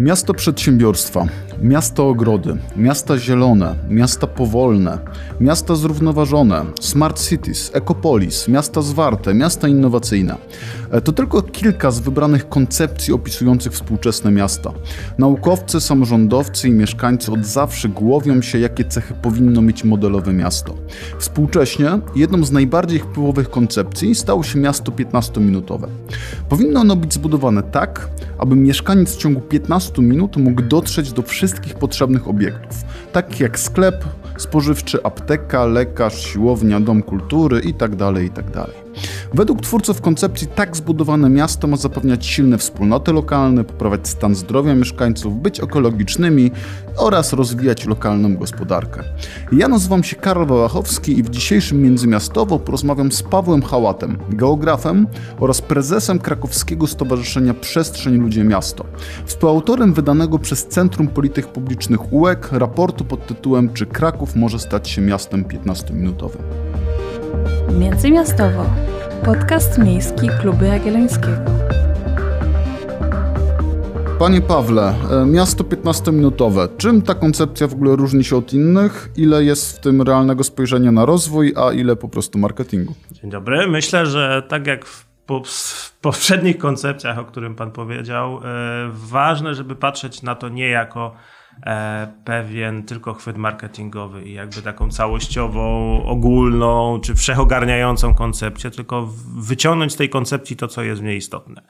Miasto przedsiębiorstwa, miasta ogrody, miasta zielone, miasta powolne, miasta zrównoważone, smart cities, ecopolis, miasta zwarte, miasta innowacyjne. E, to tylko kilka z wybranych koncepcji opisujących współczesne miasta. Naukowcy, samorządowcy i mieszkańcy od zawsze głowią się, jakie cechy powinno mieć modelowe miasto. Współcześnie jedną z najbardziej wpływowych koncepcji stało się miasto 15-minutowe. Powinno ono być zbudowane tak, aby mieszkaniec w ciągu 15 minut mógł dotrzeć do wszystkich potrzebnych obiektów, takich jak sklep, spożywczy, apteka, lekarz, siłownia, dom kultury itd. Tak itd. Według twórców koncepcji tak zbudowane miasto ma zapewniać silne wspólnoty lokalne, poprawiać stan zdrowia mieszkańców, być ekologicznymi oraz rozwijać lokalną gospodarkę. Ja nazywam się Karol Wałachowski i w dzisiejszym Międzymiastowo porozmawiam z Pawłem Hałatem, geografem oraz prezesem krakowskiego Stowarzyszenia Przestrzeń Ludzie Miasto, współautorem wydanego przez Centrum Polityk Publicznych UEK raportu pod tytułem Czy Kraków może stać się miastem 15-minutowym? Międzymiastowo. Podcast miejski Klubu Jagiellońskiego. Panie Pawle, e, miasto 15-minutowe. Czym ta koncepcja w ogóle różni się od innych? Ile jest w tym realnego spojrzenia na rozwój, a ile po prostu marketingu? Dzień dobry. Myślę, że tak jak w poprzednich koncepcjach, o którym Pan powiedział, e, ważne, żeby patrzeć na to nie jako pewien tylko chwyt marketingowy i jakby taką całościową, ogólną czy wszechogarniającą koncepcję, tylko wyciągnąć z tej koncepcji to, co jest w niej istotne.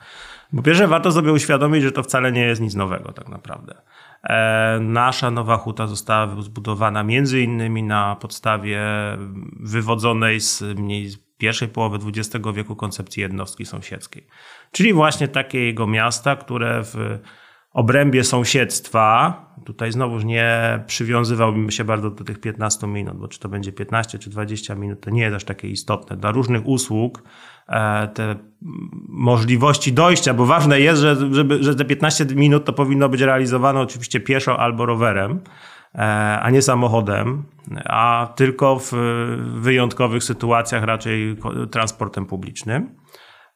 Po pierwsze, warto sobie uświadomić, że to wcale nie jest nic nowego, tak naprawdę. E, nasza nowa huta została zbudowana między innymi na podstawie wywodzonej z mniej pierwszej połowy XX wieku koncepcji jednostki sąsiedzkiej. Czyli właśnie takiego miasta, które w obrębie sąsiedztwa, tutaj znowuż nie przywiązywałbym się bardzo do tych 15 minut, bo czy to będzie 15 czy 20 minut, to nie jest aż takie istotne. Dla różnych usług e, te możliwości dojścia, bo ważne jest, że, żeby, że te 15 minut to powinno być realizowane oczywiście pieszo albo rowerem, e, a nie samochodem, a tylko w wyjątkowych sytuacjach raczej transportem publicznym.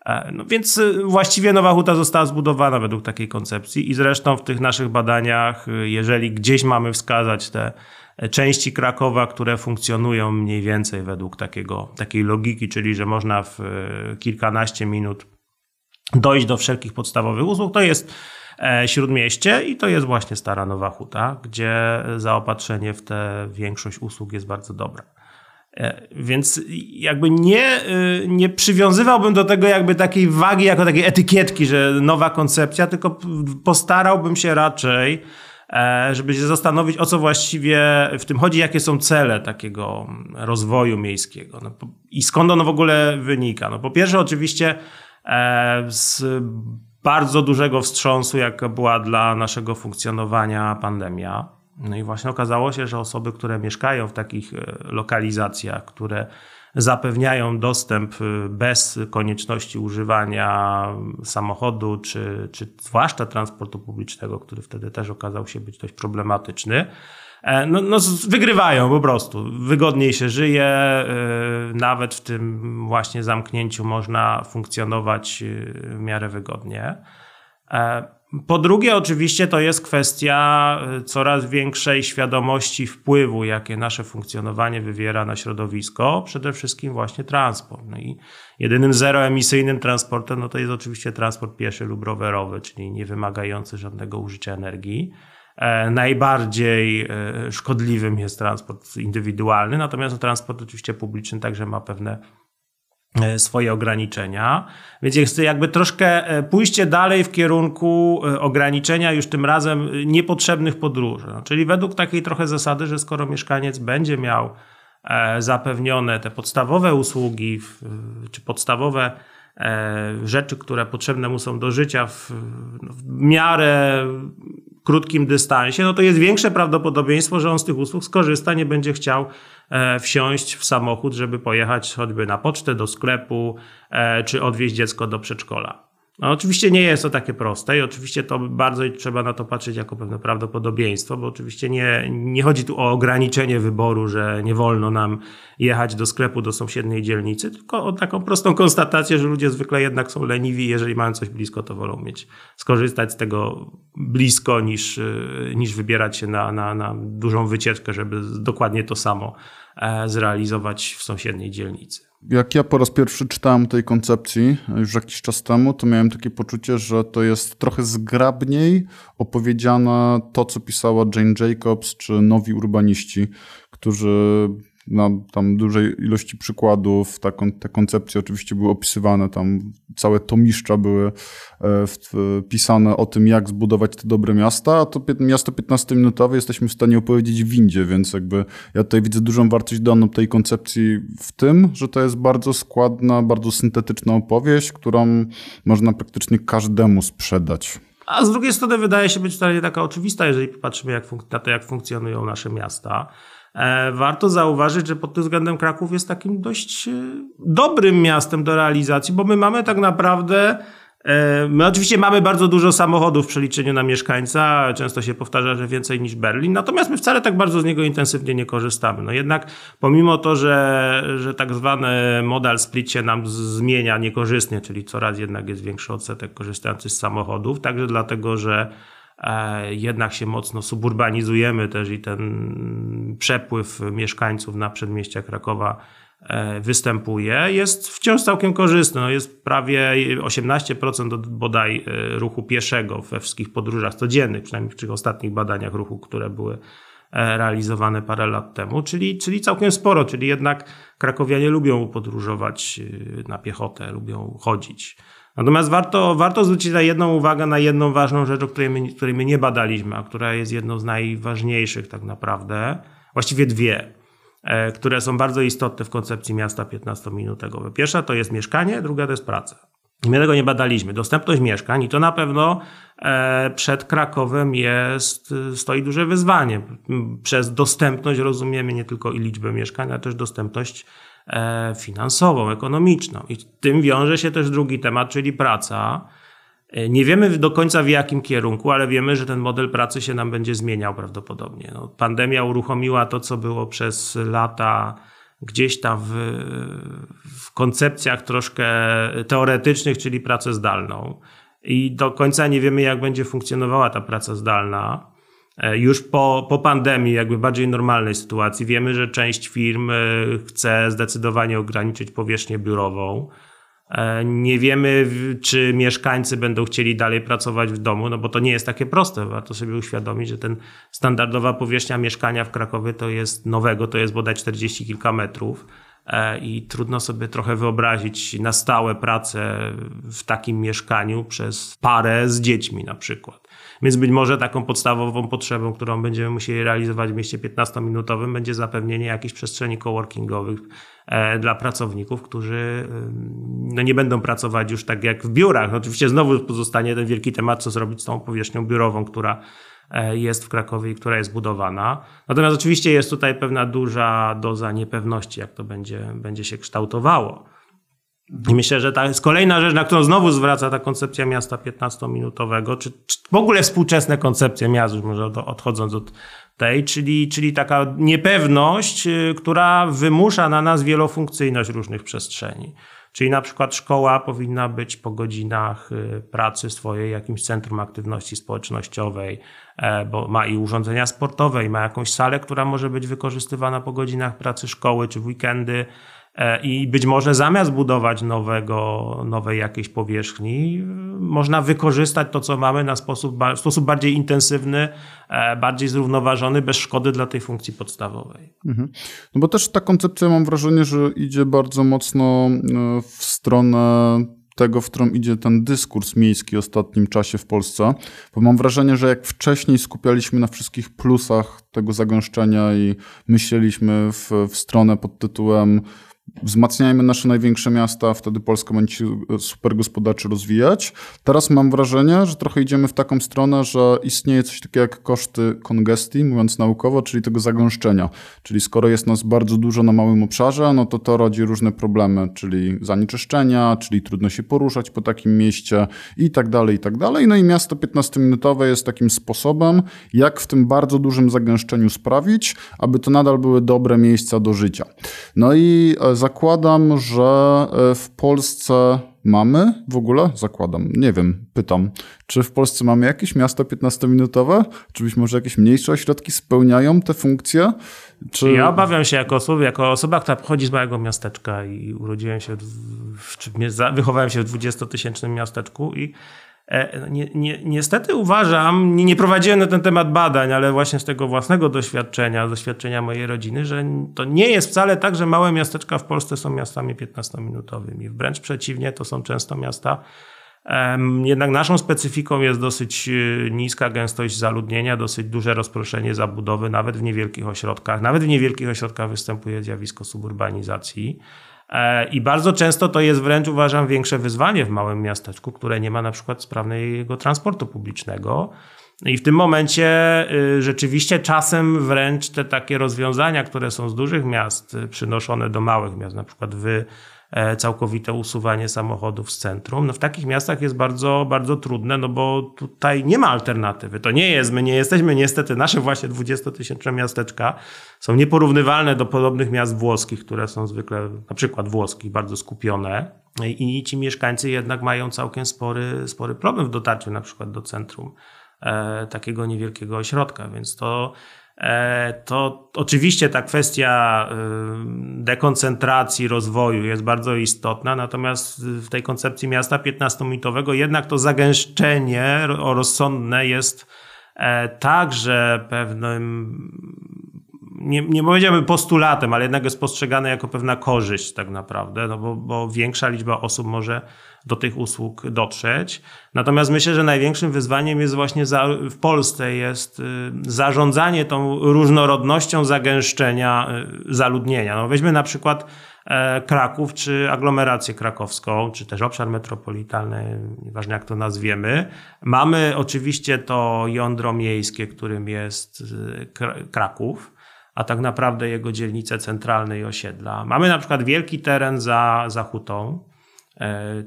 E, no więc y, właściwie Nowa Huta została zbudowana według takiej koncepcji i zresztą w tych naszych badaniach, y, jeżeli gdzieś mamy wskazać te e, części Krakowa, które funkcjonują mniej więcej według takiego, takiej logiki, czyli że można w kilkanaście minut dojść do wszelkich podstawowych usług, to jest e, Śródmieście i to jest właśnie Stara Nowa Huta, gdzie zaopatrzenie w tę większość usług jest bardzo dobre. E, więc jakby nie, e, nie przywiązywałbym do tego jakby takiej wagi, jako takiej etykietki, że nowa koncepcja, tylko postarałbym się raczej, e, żeby się zastanowić, o co właściwie w tym chodzi, jakie są cele takiego rozwoju miejskiego no, i skąd ono w ogóle wynika. No, po pierwsze, oczywiście z bardzo dużego wstrząsu, jaka była dla naszego funkcjonowania pandemia no i właśnie okazało się, że osoby, które mieszkają w takich e, lokalizacjach, które zapewniają dostęp e, bez konieczności używania samochodu, czy, czy zwłaszcza transportu publicznego, który wtedy też okazał się być dość problematyczny, e, no, no wygrywają po prostu. Wygodniej się żyje, nawet w tym właśnie zamknięciu można funkcjonować w miarę wygodnie. Po drugie, oczywiście to jest kwestia y, coraz większej świadomości wpływu, jakie nasze funkcjonowanie wywiera na środowisko, przede wszystkim właśnie transport. No i jedynym zeroemisyjnym transportem no to jest oczywiście transport pieszy lub rowerowy, czyli nie wymagający żadnego użycia energii. E, najbardziej e, szkodliwym jest transport indywidualny, natomiast transport oczywiście publiczny także ma pewne swoje ograniczenia. Więc jest jakby troszkę e, pójście dalej w kierunku e, ograniczenia już tym razem niepotrzebnych podróży. No, czyli według takiej trochę zasady, że skoro mieszkaniec będzie miał zapewnione te podstawowe usługi, czy podstawowe rzeczy, które potrzebne mu są do życia w, w miarę krótkim dystansie, no to jest większe prawdopodobieństwo, że on z tych usług skorzysta, nie będzie chciał e, wsiąść w samochód, żeby pojechać choćby na pocztę, do sklepu, e, czy odwieźć dziecko do przedszkola. No, oczywiście nie jest to takie proste i oczywiście to bardzo trzeba na to patrzeć jako pewne prawdopodobieństwo, bo oczywiście nie, nie chodzi tu o ograniczenie wyboru, że nie wolno nam jechać do sklepu do sąsiedniej dzielnicy, tylko o taką prostą konstatację, że ludzie zwykle jednak są leniwi, jeżeli mają coś blisko, to wolą mieć, skorzystać z tego blisko niż, niż wybierać się na, na, na dużą wycieczkę, żeby dokładnie to samo e, zrealizować w sąsiedniej dzielnicy. Jak ja po raz pierwszy czytałem tej koncepcji już jakiś czas temu, to miałem takie poczucie, że to jest trochę zgrabniej opowiedziane to, co pisała Jane Jacobs czy nowi urbaniści, którzy na tam dużej ilości przykładów. Ta, te koncepcje oczywiście były opisywane, tam całe tomiszcza były e, pisane o tym, jak zbudować te dobre miasta, a to miasto 15-minutowe jesteśmy w stanie opowiedzieć w windzie, więc jakby ja tutaj widzę dużą wartość daną tej koncepcji w tym, że to jest bardzo składna, bardzo syntetyczna opowieść, którą można praktycznie każdemu sprzedać. A z drugiej strony wydaje się być wcale nie taka oczywista, jeżeli popatrzymy jak na to, jak funkcjonują nasze miasta. E, warto zauważyć, że pod tym względem Kraków jest takim dość e, dobrym miastem do realizacji, bo my mamy tak naprawdę e, My oczywiście mamy bardzo dużo samochodów w przeliczeniu na mieszkańca, często się powtarza, że więcej niż Berlin, natomiast my wcale tak bardzo z niego intensywnie nie korzystamy. No jednak pomimo to, że, że tak zwany modal split się nam zmienia niekorzystnie, czyli coraz jednak jest większy odsetek korzystających z samochodów, także dlatego, że jednak się mocno suburbanizujemy też i ten przepływ mieszkańców na przedmieścia Krakowa e, występuje, jest wciąż całkiem korzystny. No jest prawie 18% bodaj e, ruchu pieszego we wszystkich podróżach codziennych, przynajmniej w tych ostatnich badaniach ruchu, które były realizowane parę lat temu, czyli, czyli całkiem sporo, czyli jednak krakowianie lubią podróżować na piechotę, lubią chodzić. Natomiast warto, warto zwrócić na jedną uwagę na jedną ważną rzecz, o której my, której my nie badaliśmy, a która jest jedną z najważniejszych tak naprawdę. Właściwie dwie, e, które są bardzo istotne w koncepcji miasta 15-minutowego. Pierwsza to jest mieszkanie, druga to jest praca. My tego nie badaliśmy. Dostępność mieszkań i to na pewno e, przed Krakowem jest, stoi duże wyzwanie. Przez dostępność rozumiemy nie tylko i liczbę mieszkań, ale też dostępność finansową, ekonomiczną. I tym wiąże się też drugi temat, czyli praca. E, nie wiemy do końca w jakim kierunku, ale wiemy, że ten model pracy się nam będzie zmieniał prawdopodobnie. No, pandemia uruchomiła to, co było przez lata gdzieś tam w, w koncepcjach troszkę teoretycznych, czyli pracę zdalną. I do końca nie wiemy, jak będzie funkcjonowała ta praca zdalna. E, już po, po pandemii, jakby bardziej normalnej sytuacji, wiemy, że część firm e, chce zdecydowanie ograniczyć powierzchnię biurową. E, nie wiemy, czy mieszkańcy będą chcieli dalej pracować w domu, no bo to nie jest takie proste. Warto sobie uświadomić, że ten standardowa powierzchnia mieszkania w Krakowie to jest nowego, to jest bodaj 40 kilka metrów. I trudno sobie trochę wyobrazić na stałe pracę w takim mieszkaniu przez parę z dziećmi na przykład. Więc być może taką podstawową potrzebą, którą będziemy musieli realizować w mieście 15-minutowym, będzie zapewnienie jakichś przestrzeni coworkingowych e, dla pracowników, którzy no nie będą pracować już tak jak w biurach. Oczywiście znowu pozostanie ten wielki temat, co zrobić z tą powierzchnią biurową, która e, jest w Krakowie i która jest budowana. Natomiast oczywiście jest tutaj pewna duża doza niepewności, jak to będzie, będzie się kształtowało. I myślę, że to jest kolejna rzecz, na którą znowu zwraca ta koncepcja miasta 15-minutowego, czy, czy w ogóle współczesne koncepcje miast, już może odchodząc od tej, czyli, czyli taka niepewność, y, która wymusza na nas wielofunkcyjność różnych przestrzeni. Czyli na przykład szkoła powinna być po godzinach y, pracy swojej jakimś centrum aktywności społecznościowej, e, bo ma i urządzenia sportowe, i ma jakąś salę, która może być wykorzystywana po godzinach pracy szkoły czy w weekendy. E, I być może zamiast budować nowego, nowej jakiejś powierzchni, można wykorzystać to, co mamy na sposób, w sposób bardziej intensywny, e, bardziej zrównoważony, bez szkody dla tej funkcji podstawowej. Mhm. No bo też ta koncepcja mam wrażenie, że idzie bardzo mocno e, w stronę tego, w którą idzie ten dyskurs miejski w ostatnim czasie w Polsce, bo mam wrażenie, że jak wcześniej skupialiśmy na wszystkich plusach tego zagęszczenia i myśleliśmy w, w stronę pod tytułem wzmacniajmy nasze największe miasta, wtedy Polska będzie się super gospodarczo rozwijać. Teraz mam wrażenie, że trochę idziemy w taką stronę, że istnieje coś takiego jak koszty kongestii, mówiąc naukowo, czyli tego zagęszczenia. Czyli skoro jest nas bardzo dużo na małym obszarze, no to to rodzi różne problemy, czyli zanieczyszczenia, czyli trudno się poruszać po takim mieście i tak dalej, i tak dalej. No i miasto 15-minutowe jest takim sposobem, jak w tym bardzo dużym zagęszczeniu sprawić, aby to nadal były dobre miejsca do życia. No i e, zakładam, że e, w Polsce mamy w ogóle? Zakładam, nie wiem, pytam. Czy w Polsce mamy jakieś miasta 15-minutowe? Czy być może jakieś mniejsze ośrodki spełniają te funkcje? Czy... Ja obawiam się jako osoba, jako osoba, która pochodzi z małego miasteczka i urodziłem się, w, czy wychowałem się w 20-tysięcznym miasteczku i ni, niestety uważam, nie, nie prowadziłem na ten temat badań, ale właśnie z tego własnego doświadczenia, doświadczenia mojej rodziny, że to nie jest wcale tak, że małe miasteczka w Polsce są miastami 15-minutowymi. Wręcz przeciwnie, to są często miasta. Jednak naszą specyfiką jest dosyć e, niska gęstość zaludnienia, dosyć duże rozproszenie zabudowy, nawet w niewielkich ośrodkach. Nawet w niewielkich ośrodkach występuje zjawisko suburbanizacji. E, I bardzo często to jest wręcz, uważam, większe wyzwanie w małym miasteczku, które nie ma na przykład sprawnego transportu publicznego. I w tym momencie y, rzeczywiście czasem wręcz te takie rozwiązania, które są z dużych miast y, przynoszone do małych miast, na przykład wy całkowite usuwanie samochodów z centrum. No w takich miastach jest bardzo, bardzo trudne, no bo tutaj nie ma alternatywy. To nie jest, my nie jesteśmy niestety, nasze właśnie 20-tysięczne miasteczka są nieporównywalne do podobnych miast włoskich, które są zwykle, na przykład włoskich, bardzo skupione. I ci mieszkańcy jednak mają całkiem spory, spory problem w dotarciu na przykład do centrum e, takiego niewielkiego ośrodka, więc to E, to oczywiście ta kwestia y, dekoncentracji rozwoju jest bardzo istotna, natomiast w tej koncepcji miasta 15-mitowego jednak to zagęszczenie rozsądne jest e, także pewnym, nie, nie powiedziałbym postulatem, ale jednak jest postrzegane jako pewna korzyść tak naprawdę, no bo, bo większa liczba osób może do tych usług dotrzeć. Natomiast myślę, że największym wyzwaniem jest właśnie za, w Polsce jest y, zarządzanie tą różnorodnością zagęszczenia y, zaludnienia. No weźmy na przykład e, Kraków, czy aglomerację krakowską, czy też obszar metropolitalny, nieważne jak to nazwiemy. Mamy oczywiście to jądro miejskie, którym jest y, Kraków, a tak naprawdę jego dzielnice centralne i osiedla. Mamy na przykład wielki teren za, za hutą,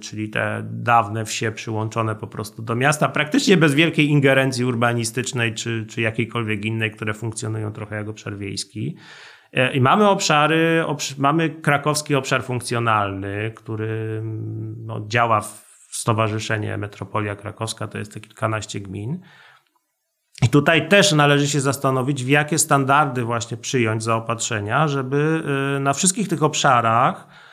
czyli te dawne wsie przyłączone po prostu do miasta, praktycznie bez wielkiej ingerencji urbanistycznej czy, czy jakiejkolwiek innej, które funkcjonują trochę jak obszar wiejski. E, I mamy obszary, mamy krakowski obszar funkcjonalny, który no, działa w Stowarzyszenie Metropolia Krakowska, to jest te kilkanaście gmin. I tutaj też należy się zastanowić, w jakie standardy właśnie przyjąć zaopatrzenia, żeby e, na wszystkich tych obszarach E,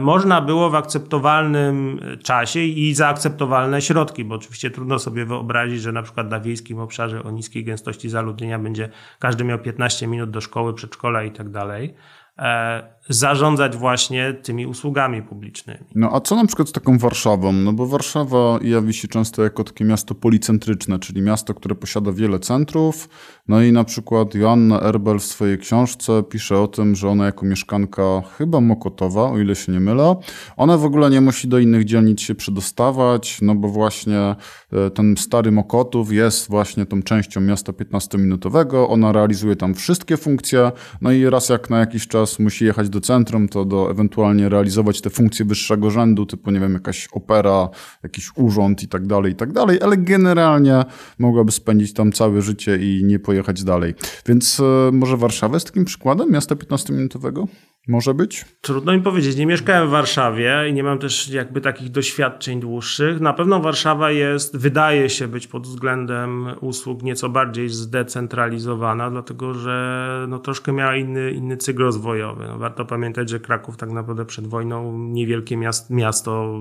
można było w akceptowalnym czasie i za akceptowalne środki, bo oczywiście trudno sobie wyobrazić, że na przykład na wiejskim obszarze o niskiej gęstości zaludnienia będzie każdy miał 15 minut do szkoły, przedszkola i tak dalej. Zarządzać właśnie tymi usługami publicznymi. No a co na przykład z taką Warszawą? No bo Warszawa jawi się często jako takie miasto policentryczne, czyli miasto, które posiada wiele centrów. No i na przykład Joanna Erbel w swojej książce pisze o tym, że ona jako mieszkanka chyba Mokotowa, o ile się nie mylę, ona w ogóle nie musi do innych dzielnic się przedostawać, no bo właśnie e, ten stary Mokotów jest właśnie tą częścią miasta 15-minutowego, ona realizuje tam wszystkie funkcje, no i raz jak na jakiś czas musi jechać do centrum, to do ewentualnie realizować te funkcje wyższego rzędu, typu, nie wiem, jakaś opera, jakiś urząd i tak dalej, i tak dalej, ale generalnie mogłaby spędzić tam całe życie i nie pojechać dalej. Więc e, może Warszawa jest takim przykładem miasta 15-minutowego? Może być? Trudno mi powiedzieć. Nie mieszkałem w Warszawie i nie mam też jakby takich doświadczeń dłuższych. Na pewno Warszawa jest, wydaje się być pod względem usług nieco bardziej zdecentralizowana, dlatego że no, troszkę miała inny, inny cykl rozwojowy. No, warto pamiętać, że Kraków tak naprawdę przed wojną niewielkie miasto, miasto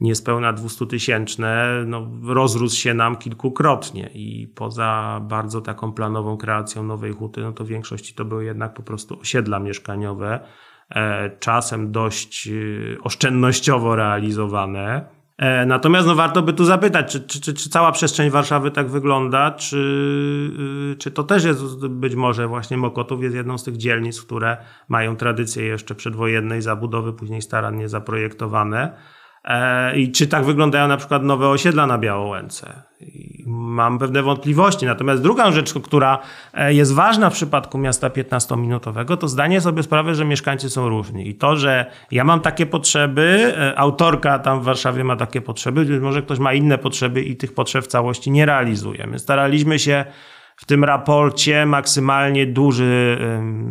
niespełna 200 tysięczne, no, rozrósł się nam kilkukrotnie. I poza bardzo taką planową kreacją nowej huty, no to w większości to były jednak po prostu osiedla mieszkaniowe, e, czasem dość e, oszczędnościowo realizowane, E, natomiast no, warto by tu zapytać, czy, czy, czy, czy cała przestrzeń Warszawy tak wygląda, czy, y, czy to też jest być może właśnie Mokotów jest jedną z tych dzielnic, które mają tradycję jeszcze przedwojennej zabudowy, później starannie zaprojektowane. E, I czy tak wyglądają na przykład nowe osiedla na Białołęce? Mam pewne wątpliwości. Natomiast druga rzecz, która e, jest ważna w przypadku miasta 15-minutowego, to zdanie sobie sprawę, że mieszkańcy są różni. I to, że ja mam takie potrzeby, e, autorka tam w Warszawie ma takie potrzeby, być może ktoś ma inne potrzeby i tych potrzeb w całości nie realizuje. My staraliśmy się w tym raporcie maksymalnie duży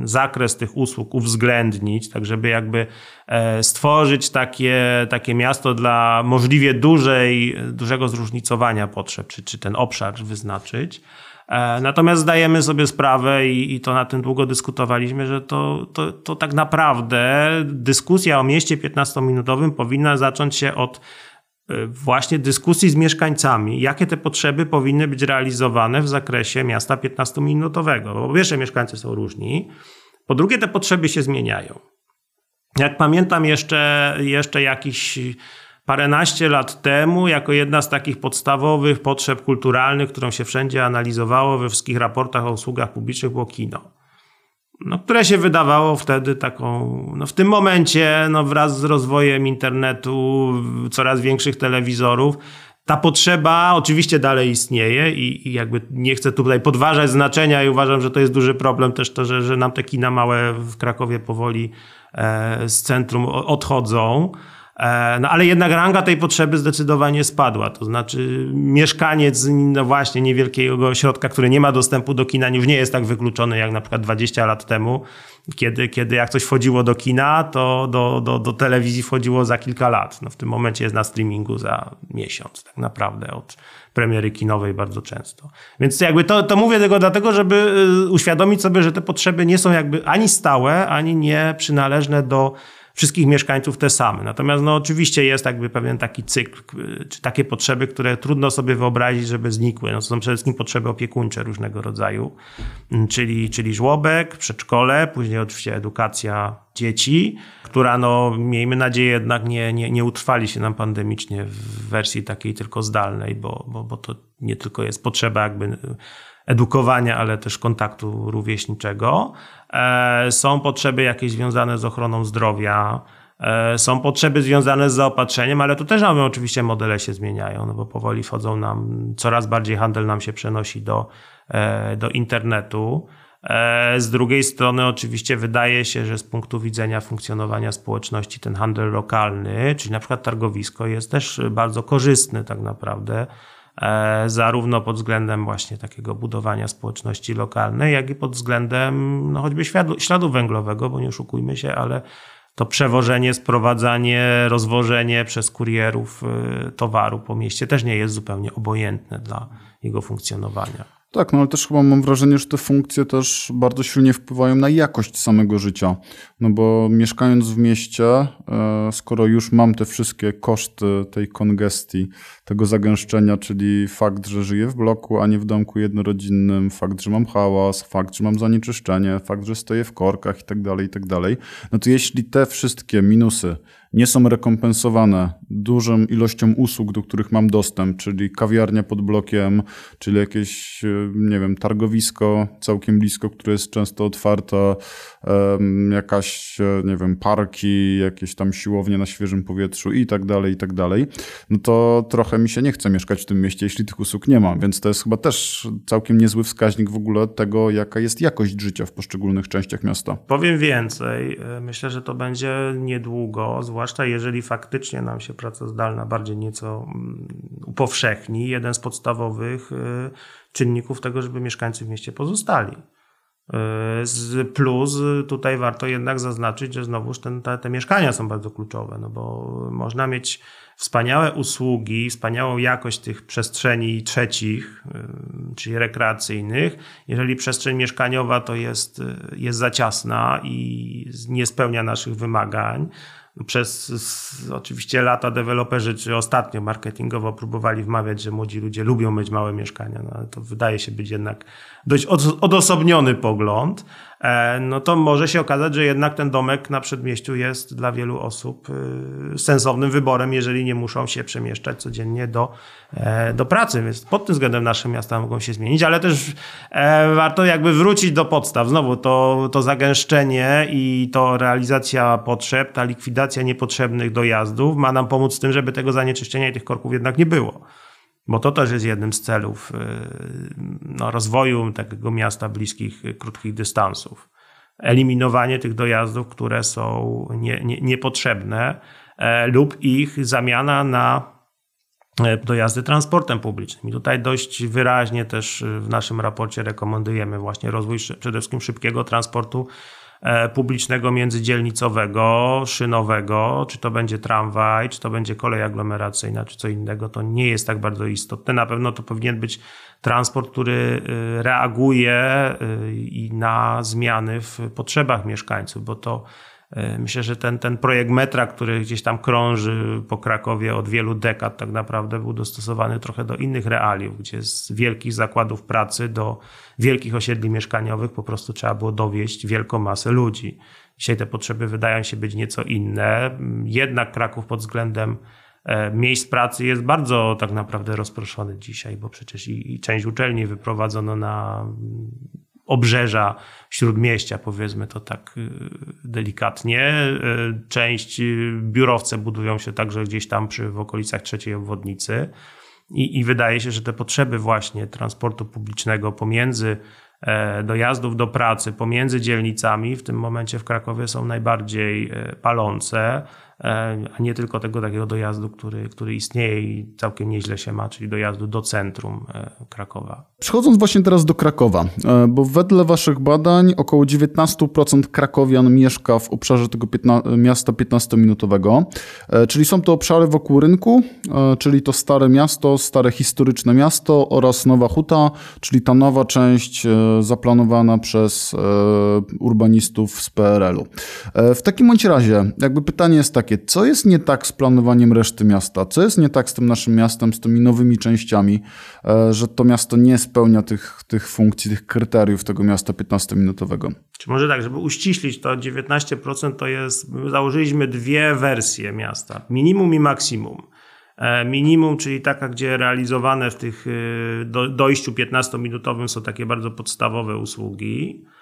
zakres tych usług uwzględnić, tak żeby jakby e, stworzyć takie, takie miasto dla możliwie dużej, dużego zróżnicowania potrzeb, czy, czy ten obszar wyznaczyć. E, natomiast zdajemy sobie sprawę i, i, to na tym długo dyskutowaliśmy, że to, to, to tak naprawdę dyskusja o mieście 15-minutowym powinna zacząć się od właśnie dyskusji z mieszkańcami, jakie te potrzeby powinny być realizowane w zakresie miasta 15-minutowego. Bo po pierwsze, mieszkańcy są różni, po drugie, te potrzeby się zmieniają. Jak pamiętam jeszcze, jeszcze jakiś paręnaście lat temu, jako jedna z takich podstawowych potrzeb kulturalnych, którą się wszędzie analizowało we wszystkich raportach o usługach publicznych, było kino no, które się wydawało wtedy taką, no w tym momencie, no wraz z rozwojem internetu, coraz większych telewizorów, ta potrzeba oczywiście dalej istnieje i, i, jakby nie chcę tutaj podważać znaczenia i uważam, że to jest duży problem też to, że, że nam te kina małe w Krakowie powoli e, z centrum odchodzą. E, no ale jednak ranga tej potrzeby zdecydowanie spadła. To znaczy mieszkaniec no właśnie niewielkiego ośrodka, który nie ma dostępu do kina, już nie jest tak wykluczony jak na przykład 20 lat temu, kiedy, kiedy jak coś wchodziło do kina, to do, do, do telewizji wchodziło za kilka lat. No w tym momencie jest na streamingu za miesiąc tak naprawdę od premiery kinowej bardzo często. Więc jakby to, to mówię tylko dlatego, żeby y, uświadomić sobie, że te potrzeby nie są jakby ani stałe, ani nie przynależne do wszystkich mieszkańców te same. Natomiast no, oczywiście jest jakby pewien taki cykl, czy takie potrzeby, które trudno sobie wyobrazić, żeby znikły. No, to są przede wszystkim potrzeby opiekuńcze różnego rodzaju, czyli, czyli żłobek, przedszkole, później oczywiście edukacja dzieci, która no, miejmy nadzieję jednak nie, nie, nie utrwali się nam pandemicznie w wersji takiej tylko zdalnej, bo, bo, bo to nie tylko jest potrzeba jakby edukowania, ale też kontaktu rówieśniczego. E, są potrzeby jakieś związane z ochroną zdrowia, e, są potrzeby związane z zaopatrzeniem, ale tu też mamy oczywiście modele się zmieniają, no bo powoli wchodzą nam, coraz bardziej handel nam się przenosi do, e, do internetu. Z drugiej strony, oczywiście, wydaje się, że z punktu widzenia funkcjonowania społeczności, ten handel lokalny, czyli na przykład targowisko, jest też bardzo korzystny, tak naprawdę E, zarówno pod względem właśnie takiego budowania społeczności lokalnej, jak i pod względem no choćby śladu, śladu węglowego, bo nie oszukujmy się, ale to przewożenie, sprowadzanie, rozwożenie przez kurierów e, towaru po mieście też nie jest zupełnie obojętne dla jego funkcjonowania. Tak, no ale też chyba mam wrażenie, że te funkcje też bardzo silnie wpływają na jakość samego życia. No bo mieszkając w mieście, e, skoro już mam te wszystkie koszty tej kongestii, tego zagęszczenia, czyli fakt, że żyję w bloku, a nie w domku jednorodzinnym, fakt, że mam hałas, fakt, że mam zanieczyszczenie, fakt, że stoję w korkach i tak dalej, i tak dalej, no to jeśli te wszystkie minusy nie są rekompensowane dużą ilością usług, do których mam dostęp, czyli kawiarnia pod blokiem, czyli jakieś, e, nie wiem, targowisko całkiem blisko, które jest często otwarte, jakaś, e, nie wiem, parki, jakieś tam siłownie na świeżym powietrzu i tak dalej, i tak dalej, no to trochę mi się nie chce mieszkać w tym mieście, jeśli tych usług nie ma, więc to jest chyba też całkiem niezły wskaźnik w ogóle tego, jaka jest jakość życia w poszczególnych częściach miasta. Powiem więcej. E, myślę, że to będzie niedługo, zwłaszcza zwłaszcza jeżeli faktycznie nam się praca zdalna bardziej nieco mm, upowszechni, jeden z podstawowych y, czynników tego, żeby mieszkańcy w mieście pozostali. Y, plus tutaj warto jednak zaznaczyć, że znowuż ten, te, te mieszkania są bardzo kluczowe, no bo można mieć wspaniałe usługi, wspaniałą jakość tych przestrzeni trzecich, y, czyli rekreacyjnych. Jeżeli przestrzeń mieszkaniowa to jest, jest za ciasna i nie spełnia naszych wymagań, przez s- oczywiście lata deweloperzy, czy ostatnio marketingowo próbowali wmawiać, że młodzi ludzie lubią mieć małe mieszkania, no, ale to wydaje się być jednak dość od, odosobniony pogląd, e, no to może się okazać, że jednak ten domek na przedmieściu jest dla wielu osób y, sensownym wyborem, jeżeli nie muszą się przemieszczać codziennie do, e, do pracy. Więc pod tym względem nasze miasta mogą się zmienić, ale też e, warto jakby wrócić do podstaw. Znowu to, to zagęszczenie i to realizacja potrzeb, ta likwidacja niepotrzebnych dojazdów ma nam pomóc w tym, żeby tego zanieczyszczenia i tych korków jednak nie było. Bo to też jest jednym z celów y, no, rozwoju takiego miasta bliskich, y, krótkich dystansów. Eliminowanie tych dojazdów, które są nie, nie, niepotrzebne e, lub ich zamiana na e, dojazdy transportem publicznym. I tutaj dość wyraźnie też y, w naszym raporcie rekomendujemy właśnie rozwój przede wszystkim szybkiego transportu publicznego międzydzielnicowego, szynowego, czy to będzie tramwaj, czy to będzie kolej aglomeracyjna, czy co innego, to nie jest tak bardzo istotne. Na pewno to powinien być transport, który y, reaguje y, i na zmiany w potrzebach mieszkańców, bo to Myślę, że ten, ten projekt metra, który gdzieś tam krąży po Krakowie od wielu dekad, tak naprawdę był dostosowany trochę do innych realiów, gdzie z wielkich zakładów pracy do wielkich osiedli mieszkaniowych po prostu trzeba było dowieść wielką masę ludzi. Dzisiaj te potrzeby wydają się być nieco inne. Jednak Kraków pod względem e, miejsc pracy jest bardzo tak naprawdę rozproszony dzisiaj, bo przecież i, i część uczelni wyprowadzono na obrzeża śródmieścia, powiedzmy to tak y, delikatnie. Y, Część y, biurowce budują się także gdzieś tam przy, w okolicach trzeciej obwodnicy. I, I wydaje się, że te potrzeby właśnie transportu publicznego pomiędzy e, dojazdów do pracy, pomiędzy dzielnicami w tym momencie w Krakowie są najbardziej e, palące, a nie tylko tego takiego dojazdu, który, który istnieje i całkiem nieźle się ma, czyli dojazdu do centrum e, Krakowa. Przechodząc właśnie teraz do Krakowa, e, bo wedle waszych badań około 19% krakowian mieszka w obszarze tego 15, miasta 15-minutowego, e, czyli są to obszary wokół rynku, e, czyli to stare miasto, stare historyczne miasto oraz Nowa Huta, czyli ta nowa część e, zaplanowana przez e, urbanistów z PRL-u. E, W takim bądź razie, jakby pytanie jest takie, co jest nie tak z planowaniem reszty miasta? Co jest nie tak z tym naszym miastem, z tymi nowymi częściami, e, że to miasto nie spełnia tych, tych funkcji, tych kryteriów tego miasta 15-minutowego? Czy może tak, żeby uściślić, to 19% to jest, my założyliśmy dwie wersje miasta, minimum i maksimum. E, Minimum, czyli taka, gdzie realizowane w tych do, dojściu 15-minutowym są takie bardzo podstawowe usługi, e,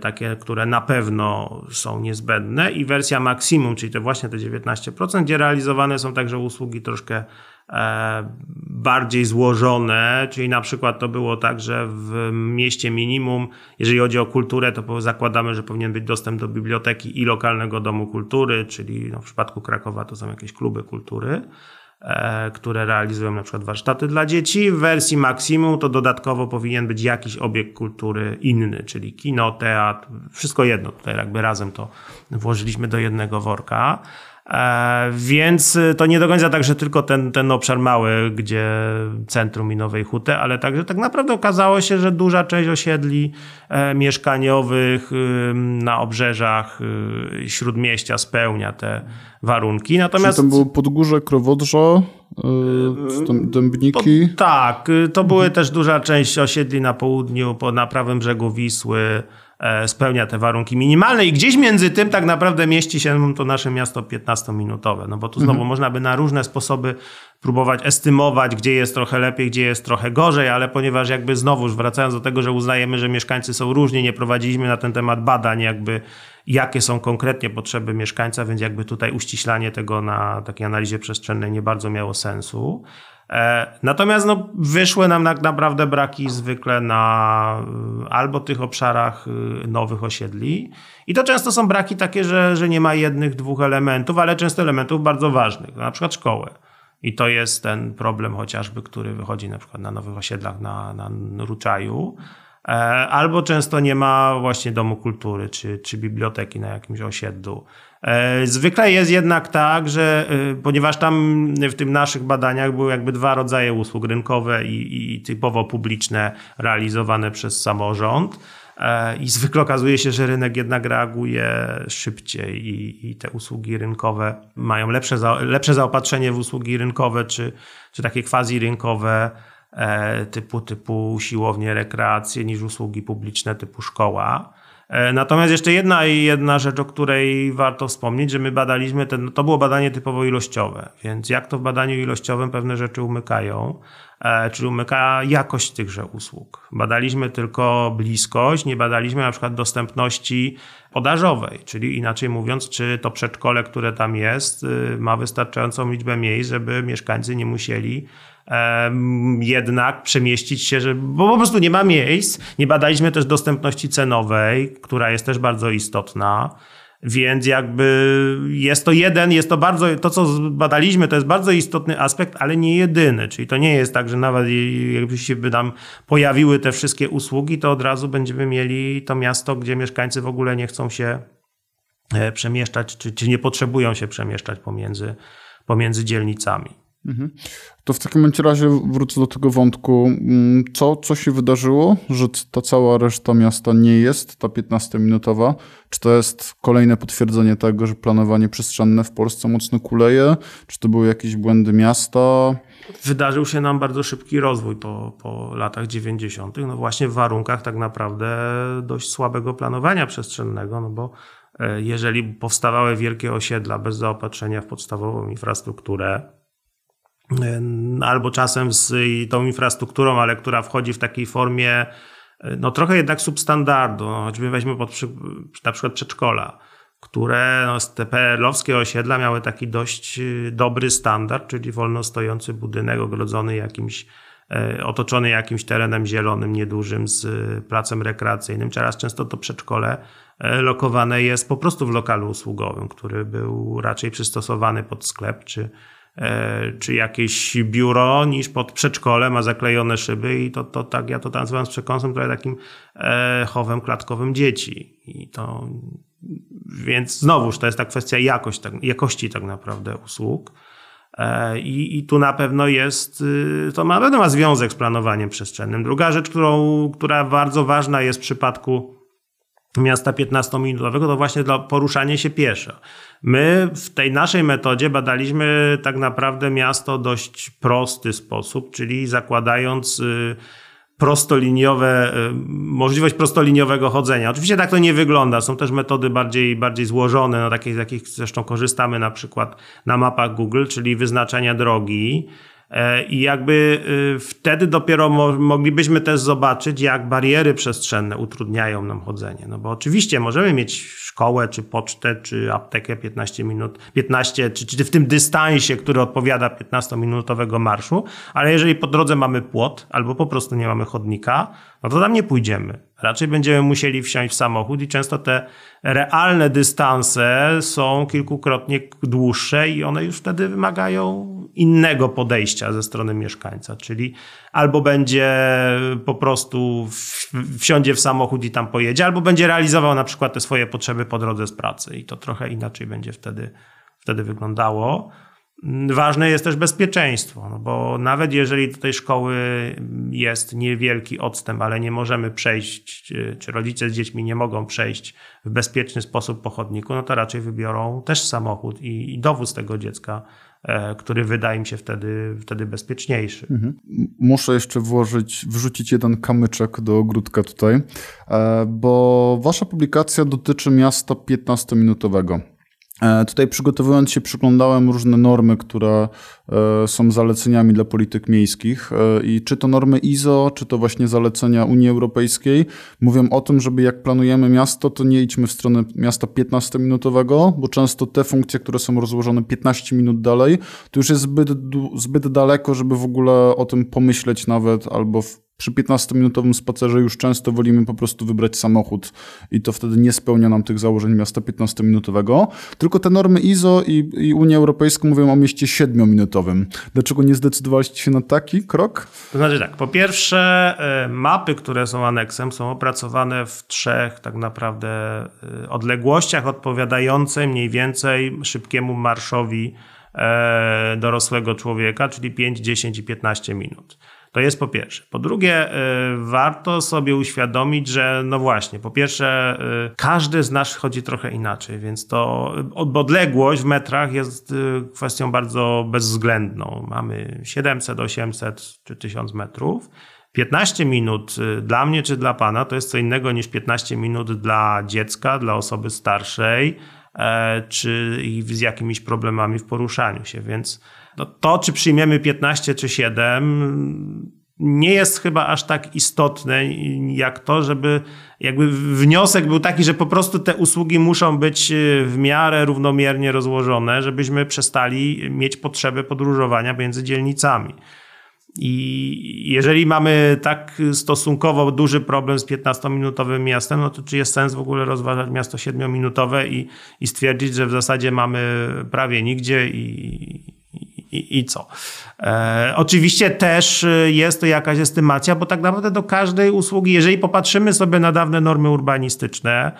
takie, które na pewno są niezbędne. I wersja maksimum, czyli to właśnie te 19%, gdzie realizowane są także usługi troszkę e, bardziej złożone, czyli na przykład to było tak, że w mieście minimum, jeżeli chodzi o kulturę, to zakładamy, że powinien być dostęp do biblioteki i lokalnego domu kultury, czyli no w przypadku Krakowa to są jakieś kluby kultury. e, które realizują na przykład warsztaty dla dzieci. W wersji maksimum to dodatkowo powinien być jakiś obiekt kultury inny, czyli kino, teatr, wszystko jedno. Tutaj jakby razem to włożyliśmy do jednego worka. E, Więc to nie do końca tak, że tylko ten, ten obszar mały, gdzie centrum i Nowej Huty, ale także tak naprawdę okazało się, że duża część osiedli e, mieszkaniowych y, na obrzeżach y, śródmieścia spełnia te warunki. Natomiast Czyli tam było Podgórze, Krowodrze, Dębniki. po, tak, y, to były też duża część osiedli na południu, po, na prawym brzegu Wisły spełnia te warunki minimalne i gdzieś między tym tak naprawdę mieści się to nasze miasto 15-minutowe, no bo tu znowu można by na różne sposoby próbować estymować, gdzie jest trochę lepiej, gdzie jest trochę gorzej, ale ponieważ jakby znowuż wracając do tego, że uznajemy, że mieszkańcy są różni, nie prowadziliśmy na ten temat badań jakby jakie są konkretnie potrzeby mieszkańca, więc jakby tutaj uściślanie tego na takiej analizie przestrzennej nie bardzo miało sensu. E, Natomiast no, wyszły nam tak naprawdę braki zwykle na y, albo tych obszarach y, nowych osiedli. I to często są braki takie, że, że nie ma jednych, dwóch elementów, ale często elementów bardzo ważnych, na przykład szkoły. I to jest ten problem chociażby, który wychodzi na przykład na nowych osiedlach na, na Ruczaju. E, Albo często nie ma właśnie domu kultury czy, czy biblioteki na jakimś osiedlu. E, Zwykle jest jednak tak, że e, ponieważ tam w tym naszych badaniach były jakby dwa rodzaje usług rynkowe i, i typowo publiczne realizowane przez samorząd, E, I zwykle okazuje się, że rynek jednak reaguje szybciej i, i te usługi rynkowe mają lepsze, za, lepsze zaopatrzenie w usługi rynkowe czy, czy takie quasi rynkowe typu, typu siłownie, rekreacje niż usługi publiczne typu szkoła. E, natomiast jeszcze jedna jedna rzecz, o której warto wspomnieć, że my badaliśmy, ten, to było badanie typowo ilościowe, więc jak to w badaniu ilościowym pewne rzeczy umykają, e, czyli umyka jakość tychże usług. Badaliśmy tylko bliskość, nie badaliśmy na przykład dostępności podażowej, czyli inaczej mówiąc, czy to przedszkole, które tam jest, y, ma wystarczającą liczbę miejsc, żeby mieszkańcy nie musieli jednak przemieścić się, że, bo po prostu nie ma miejsc. Nie badaliśmy też dostępności cenowej, która jest też bardzo istotna. Więc jakby jest to jeden, jest to bardzo, to co badaliśmy, to jest bardzo istotny aspekt, ale nie jedyny. Czyli to nie jest tak, że nawet jakby się by nam pojawiły te wszystkie usługi, to od razu będziemy mieli to miasto, gdzie mieszkańcy w ogóle nie chcą się e, przemieszczać, czy, czy nie potrzebują się przemieszczać pomiędzy, pomiędzy dzielnicami. Mhm. To w takim razie wrócę do tego wątku. Mm, co, co się wydarzyło, że ta cała reszta miasta nie jest ta 15-minutowa? Czy to jest kolejne potwierdzenie tego, że planowanie przestrzenne w Polsce mocno kuleje? Czy to były jakieś błędy miasta? Wydarzył się nam bardzo szybki rozwój po, po latach 90., no właśnie w warunkach tak naprawdę dość słabego planowania przestrzennego, no bo e, jeżeli powstawały wielkie osiedla bez zaopatrzenia w podstawową infrastrukturę, albo czasem z tą infrastrukturą, ale która wchodzi w takiej formie no trochę jednak substandardu, no, choćby weźmy pod przy, na przykład przedszkola, które no, te PRL-owskie osiedla miały taki dość y, dobry standard, czyli wolno stojący budynek ogrodzony jakimś, e, otoczony jakimś terenem zielonym, niedużym z placem rekreacyjnym. Teraz często to przedszkole e, lokowane jest po prostu w lokalu usługowym, który był raczej przystosowany pod sklep czy, E, czy jakieś biuro niż pod przedszkole ma zaklejone szyby i to, to tak, ja to nazywam z przekąsem trochę takim e, chowem klatkowym dzieci. I to, więc znowuż to jest ta kwestia jakość, tak, jakości tak naprawdę usług. E, I, I tu na pewno jest, y, to na pewno ma związek z planowaniem przestrzennym. Druga rzecz, którą, która bardzo ważna jest w przypadku miasta 15-minutowego, to właśnie dla poruszania się pieszo. My w tej naszej metodzie badaliśmy tak naprawdę miasto dość prosty sposób, czyli zakładając y, prostoliniowe, y, możliwość prostoliniowego chodzenia. Oczywiście tak to nie wygląda. Są też metody bardziej, bardziej złożone, no takie, z jakich zresztą korzystamy na przykład na mapach Google, czyli wyznaczenia drogi. E, I jakby y, wtedy dopiero moglibyśmy też zobaczyć, jak bariery przestrzenne utrudniają nam chodzenie. No bo oczywiście możemy mieć szkołę, czy pocztę, czy aptekę 15 minut, 15, czy, czy w tym dystansie, który odpowiada 15-minutowego marszu, ale jeżeli po drodze mamy płot, albo po prostu nie mamy chodnika, no to tam nie pójdziemy. Raczej będziemy musieli wsiąść w samochód i często te realne dystanse są kilkukrotnie dłuższe i one już wtedy wymagają innego podejścia ze strony mieszkańca, czyli albo będzie po prostu wsiądzie w samochód i tam pojedzie, albo będzie realizował na przykład te swoje potrzeby po drodze z pracy i to trochę inaczej będzie wtedy, wtedy wyglądało. Ważne jest też bezpieczeństwo, no bo nawet jeżeli do tej szkoły jest niewielki odstęp, ale nie możemy przejść, czy rodzice z dziećmi nie mogą przejść w bezpieczny sposób po chodniku, no to raczej wybiorą też samochód i, i dowóz tego dziecka, e, który wydaje mi się wtedy, wtedy bezpieczniejszy. Mhm. Muszę jeszcze włożyć, wrzucić jeden kamyczek do ogródka tutaj, e, bo wasza publikacja dotyczy miasta 15-minutowego. E, tutaj przygotowując się, przyglądałem różne normy, które e, są zaleceniami dla polityk miejskich e, i czy to normy ISO, czy to właśnie zalecenia Unii Europejskiej mówią o tym, żeby jak planujemy miasto, to nie idźmy w stronę miasta 15-minutowego, bo często te funkcje, które są rozłożone 15 minut dalej, to już jest zbyt, zbyt daleko, żeby w ogóle o tym pomyśleć nawet albo w przy 15-minutowym spacerze już często wolimy po prostu wybrać samochód i to wtedy nie spełnia nam tych założeń miasta 15-minutowego. Tylko te normy ISO i, i Unia Europejska mówią o mieście 7-minutowym. Dlaczego nie zdecydowaliście się na taki krok? To znaczy tak, po pierwsze e, mapy, które są aneksem są opracowane w trzech tak naprawdę e, odległościach odpowiadającej mniej więcej szybkiemu marszowi e, dorosłego człowieka, czyli 5, 10 i 15 minut. To jest po pierwsze. Po drugie, warto sobie uświadomić, że no właśnie, po pierwsze, każdy z nas chodzi trochę inaczej, więc to odległość w metrach jest kwestią bardzo bezwzględną. Mamy 700, 800 czy 1000 metrów. 15 minut y, dla mnie czy dla pana to jest co innego niż 15 minut dla dziecka, dla osoby starszej, czy z jakimiś problemami w poruszaniu się. Więc no to, czy przyjmiemy 15 czy 7, nie jest chyba aż tak istotne jak to, żeby jakby wniosek był taki, że po prostu te usługi muszą być y, w miarę równomiernie rozłożone, żebyśmy przestali mieć potrzebę podróżowania między dzielnicami. I jeżeli mamy tak stosunkowo duży problem z 15-minutowym miastem, no to czy jest sens w ogóle rozważać miasto 7-minutowe i, i stwierdzić, że w zasadzie mamy prawie nigdzie i, i, i co? E, oczywiście też jest to jakaś estymacja, bo tak naprawdę do każdej usługi, jeżeli popatrzymy sobie na dawne normy urbanistyczne,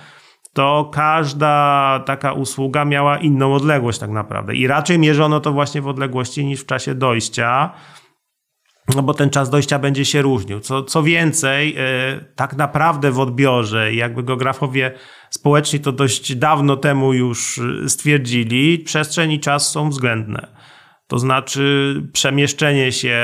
to każda taka usługa miała inną odległość tak naprawdę. I raczej mierzono to właśnie w odległości niż w czasie dojścia no bo ten czas dojścia będzie się różnił. Co, co więcej, e, tak naprawdę w odbiorze, jakby geografowie społeczni to dość dawno temu już stwierdzili, przestrzeń i czas są względne. To znaczy przemieszczenie się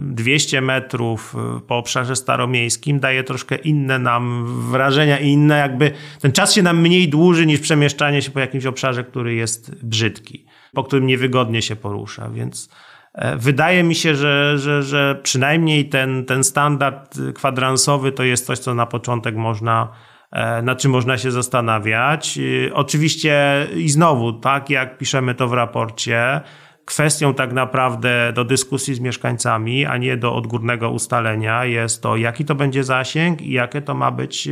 200 metrów po obszarze staromiejskim daje troszkę inne nam wrażenia i inne jakby ten czas się nam mniej dłuży niż przemieszczanie się po jakimś obszarze, który jest brzydki, po którym niewygodnie się porusza, więc E, wydaje mi się, że, że, że przynajmniej ten, ten standard kwadransowy to jest coś, co na początek można, e, nad czym można się zastanawiać. E, oczywiście i znowu, tak jak piszemy to w raporcie, kwestią tak naprawdę do dyskusji z mieszkańcami, a nie do odgórnego ustalenia jest to, jaki to będzie zasięg i jakie to ma być,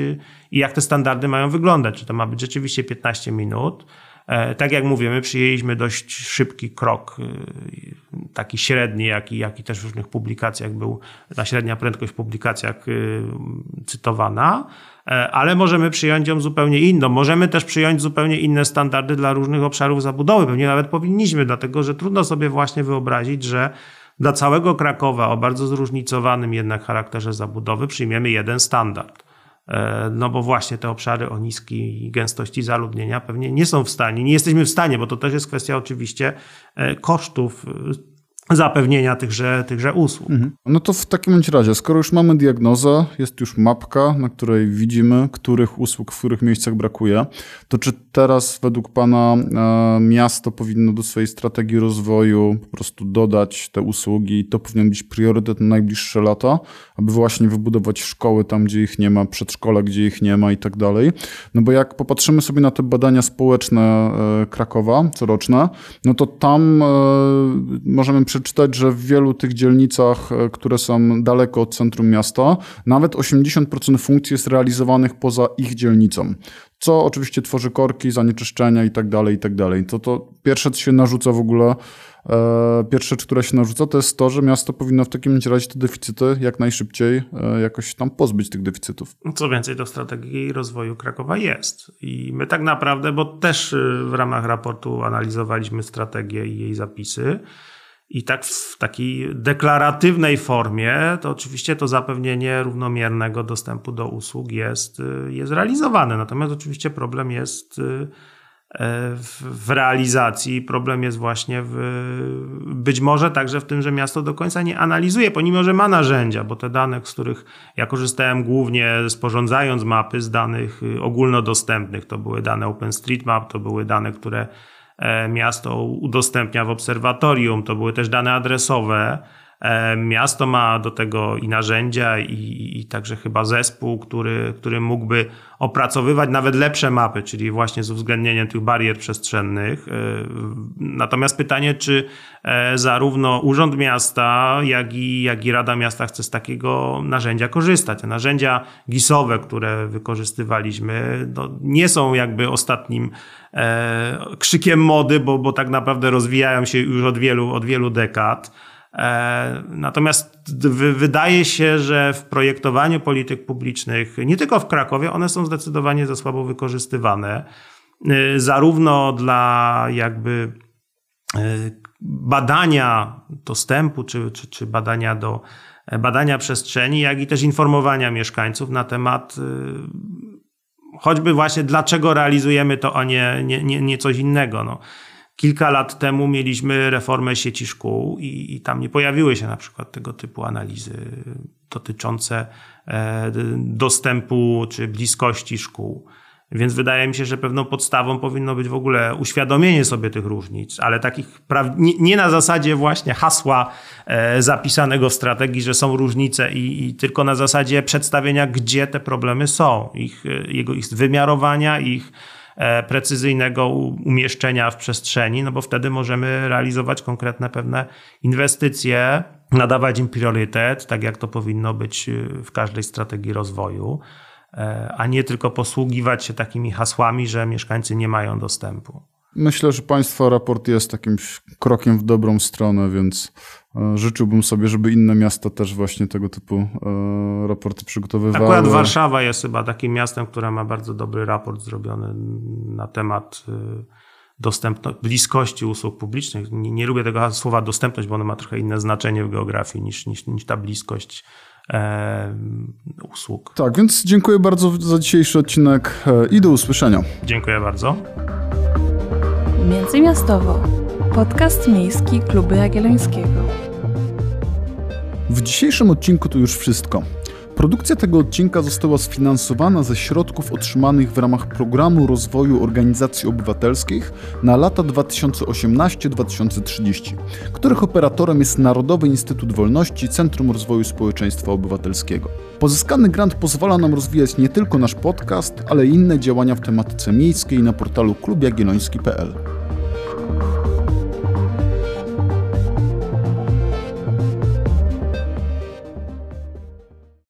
i jak te standardy mają wyglądać. Czy to ma być rzeczywiście 15 minut, E, tak jak mówimy, przyjęliśmy dość szybki krok, y, taki średni, jaki, jaki też w różnych publikacjach był, ta średnia prędkość w publikacjach y, cytowana, e, ale możemy przyjąć ją zupełnie inną. Możemy też przyjąć zupełnie inne standardy dla różnych obszarów zabudowy. Pewnie nawet powinniśmy, dlatego że trudno sobie właśnie wyobrazić, że dla całego Krakowa o bardzo zróżnicowanym jednak charakterze zabudowy przyjmiemy jeden standard. E, no bo właśnie te obszary o niskiej gęstości zaludnienia pewnie nie są w stanie, nie jesteśmy w stanie, bo to też jest kwestia oczywiście e, kosztów zapewnienia tychże, tychże usług. Mhm. No to w takim razie, skoro już mamy diagnozę, jest już mapka, na której widzimy, których usług w których miejscach brakuje, to czy teraz według Pana e, miasto powinno do swojej strategii rozwoju po prostu dodać te usługi i to powinien być priorytet na najbliższe lata, aby właśnie wybudować szkoły tam, gdzie ich nie ma, przedszkola, gdzie ich nie ma i tak dalej? No bo jak popatrzymy sobie na te badania społeczne e, Krakowa coroczne, no to tam e, możemy przeczytać przeczytać, że w wielu tych dzielnicach, e, które są daleko od centrum miasta, nawet 80% funkcji jest realizowanych poza ich dzielnicą. Co oczywiście tworzy korki, zanieczyszczenia i tak dalej, i tak. To to pierwsze, co się narzuca w ogóle, e, pierwsza rzecz, która się narzuca, to jest to, że miasto powinno w takim razie te deficyty jak najszybciej e, jakoś tam pozbyć tych deficytów. Co więcej, to strategii rozwoju Krakowa jest. I my tak naprawdę, bo też w ramach raportu analizowaliśmy strategię i jej zapisy, i tak w takiej deklaratywnej formie, to oczywiście to zapewnienie równomiernego dostępu do usług jest, y, jest realizowane. Natomiast oczywiście problem jest y, e, w realizacji, problem jest właśnie w, być może także w tym, że miasto do końca nie analizuje, pomimo że ma narzędzia, bo te dane, z których ja korzystałem głównie sporządzając mapy z danych y, ogólnodostępnych, to były dane OpenStreetMap, to były dane, które miasto udostępnia w obserwatorium. To były też dane adresowe. E, miasto ma do tego i narzędzia, i, i, także chyba zespół, który, który mógłby opracowywać nawet lepsze mapy, czyli właśnie z uwzględnieniem tych barier przestrzennych. E, natomiast pytanie, czy zarówno Urząd Miasta, jak i, jak i Rada Miasta chce z takiego narzędzia korzystać. Te narzędzia GIS-owe, które wykorzystywaliśmy, no, nie są jakby ostatnim e, krzykiem mody, bo, bo tak naprawdę rozwijają się już od wielu, od wielu dekad. E, natomiast wydaje się, że w projektowaniu polityk publicznych, nie tylko w Krakowie, one są zdecydowanie za słabo wykorzystywane. E, zarówno dla jakby e, badania dostępu, czy, czy, czy badania do badania przestrzeni, jak i też informowania mieszkańców na temat choćby właśnie dlaczego realizujemy to, a nie, nie, nie, nie coś innego. No. Kilka lat temu mieliśmy reformę sieci szkół i, i, tam nie pojawiły się na przykład tego typu analizy dotyczące e, dostępu czy bliskości szkół. Więc wydaje mi się, że pewną podstawą powinno być w ogóle uświadomienie sobie tych różnic, ale takich nie, nie, na zasadzie właśnie hasła e, zapisanego w strategii, że są różnice i, i, tylko na zasadzie przedstawienia, gdzie te problemy są, ich, e, jego, ich wymiarowania, ich e, precyzyjnego umieszczenia w przestrzeni, no bo wtedy możemy realizować konkretne pewne inwestycje, nadawać im priorytet, tak jak to powinno być w każdej strategii rozwoju. E, a nie tylko posługiwać się takimi hasłami, że mieszkańcy nie mają dostępu. Myślę, że Państwa raport jest takim krokiem w dobrą stronę, więc e, życzyłbym sobie, żeby inne miasta też właśnie tego typu e, raporty przygotowywały. Akurat Warszawa jest chyba takim miastem, które ma bardzo dobry raport zrobiony na temat dostępności, bliskości usług publicznych. Nie, nie, lubię tego słowa dostępność, bo ono ma trochę inne znaczenie w geografii niż, niż, niż ta bliskość e, usług. Tak, więc dziękuję bardzo za dzisiejszy odcinek e, i do usłyszenia. Dziękuję bardzo. Międzymiastowo. Podcast miejski Kluby Jagiellońskiego. W dzisiejszym odcinku to już wszystko. Produkcja tego odcinka została sfinansowana ze środków otrzymanych w ramach Programu Rozwoju Organizacji Obywatelskich na lata 2018-2030, których operatorem jest Narodowy Instytut Wolności Centrum Rozwoju Społeczeństwa Obywatelskiego. Pozyskany grant pozwala nam rozwijać nie tylko nasz podcast, ale i inne działania w tematyce miejskiej na portalu klubjagielloński.pl.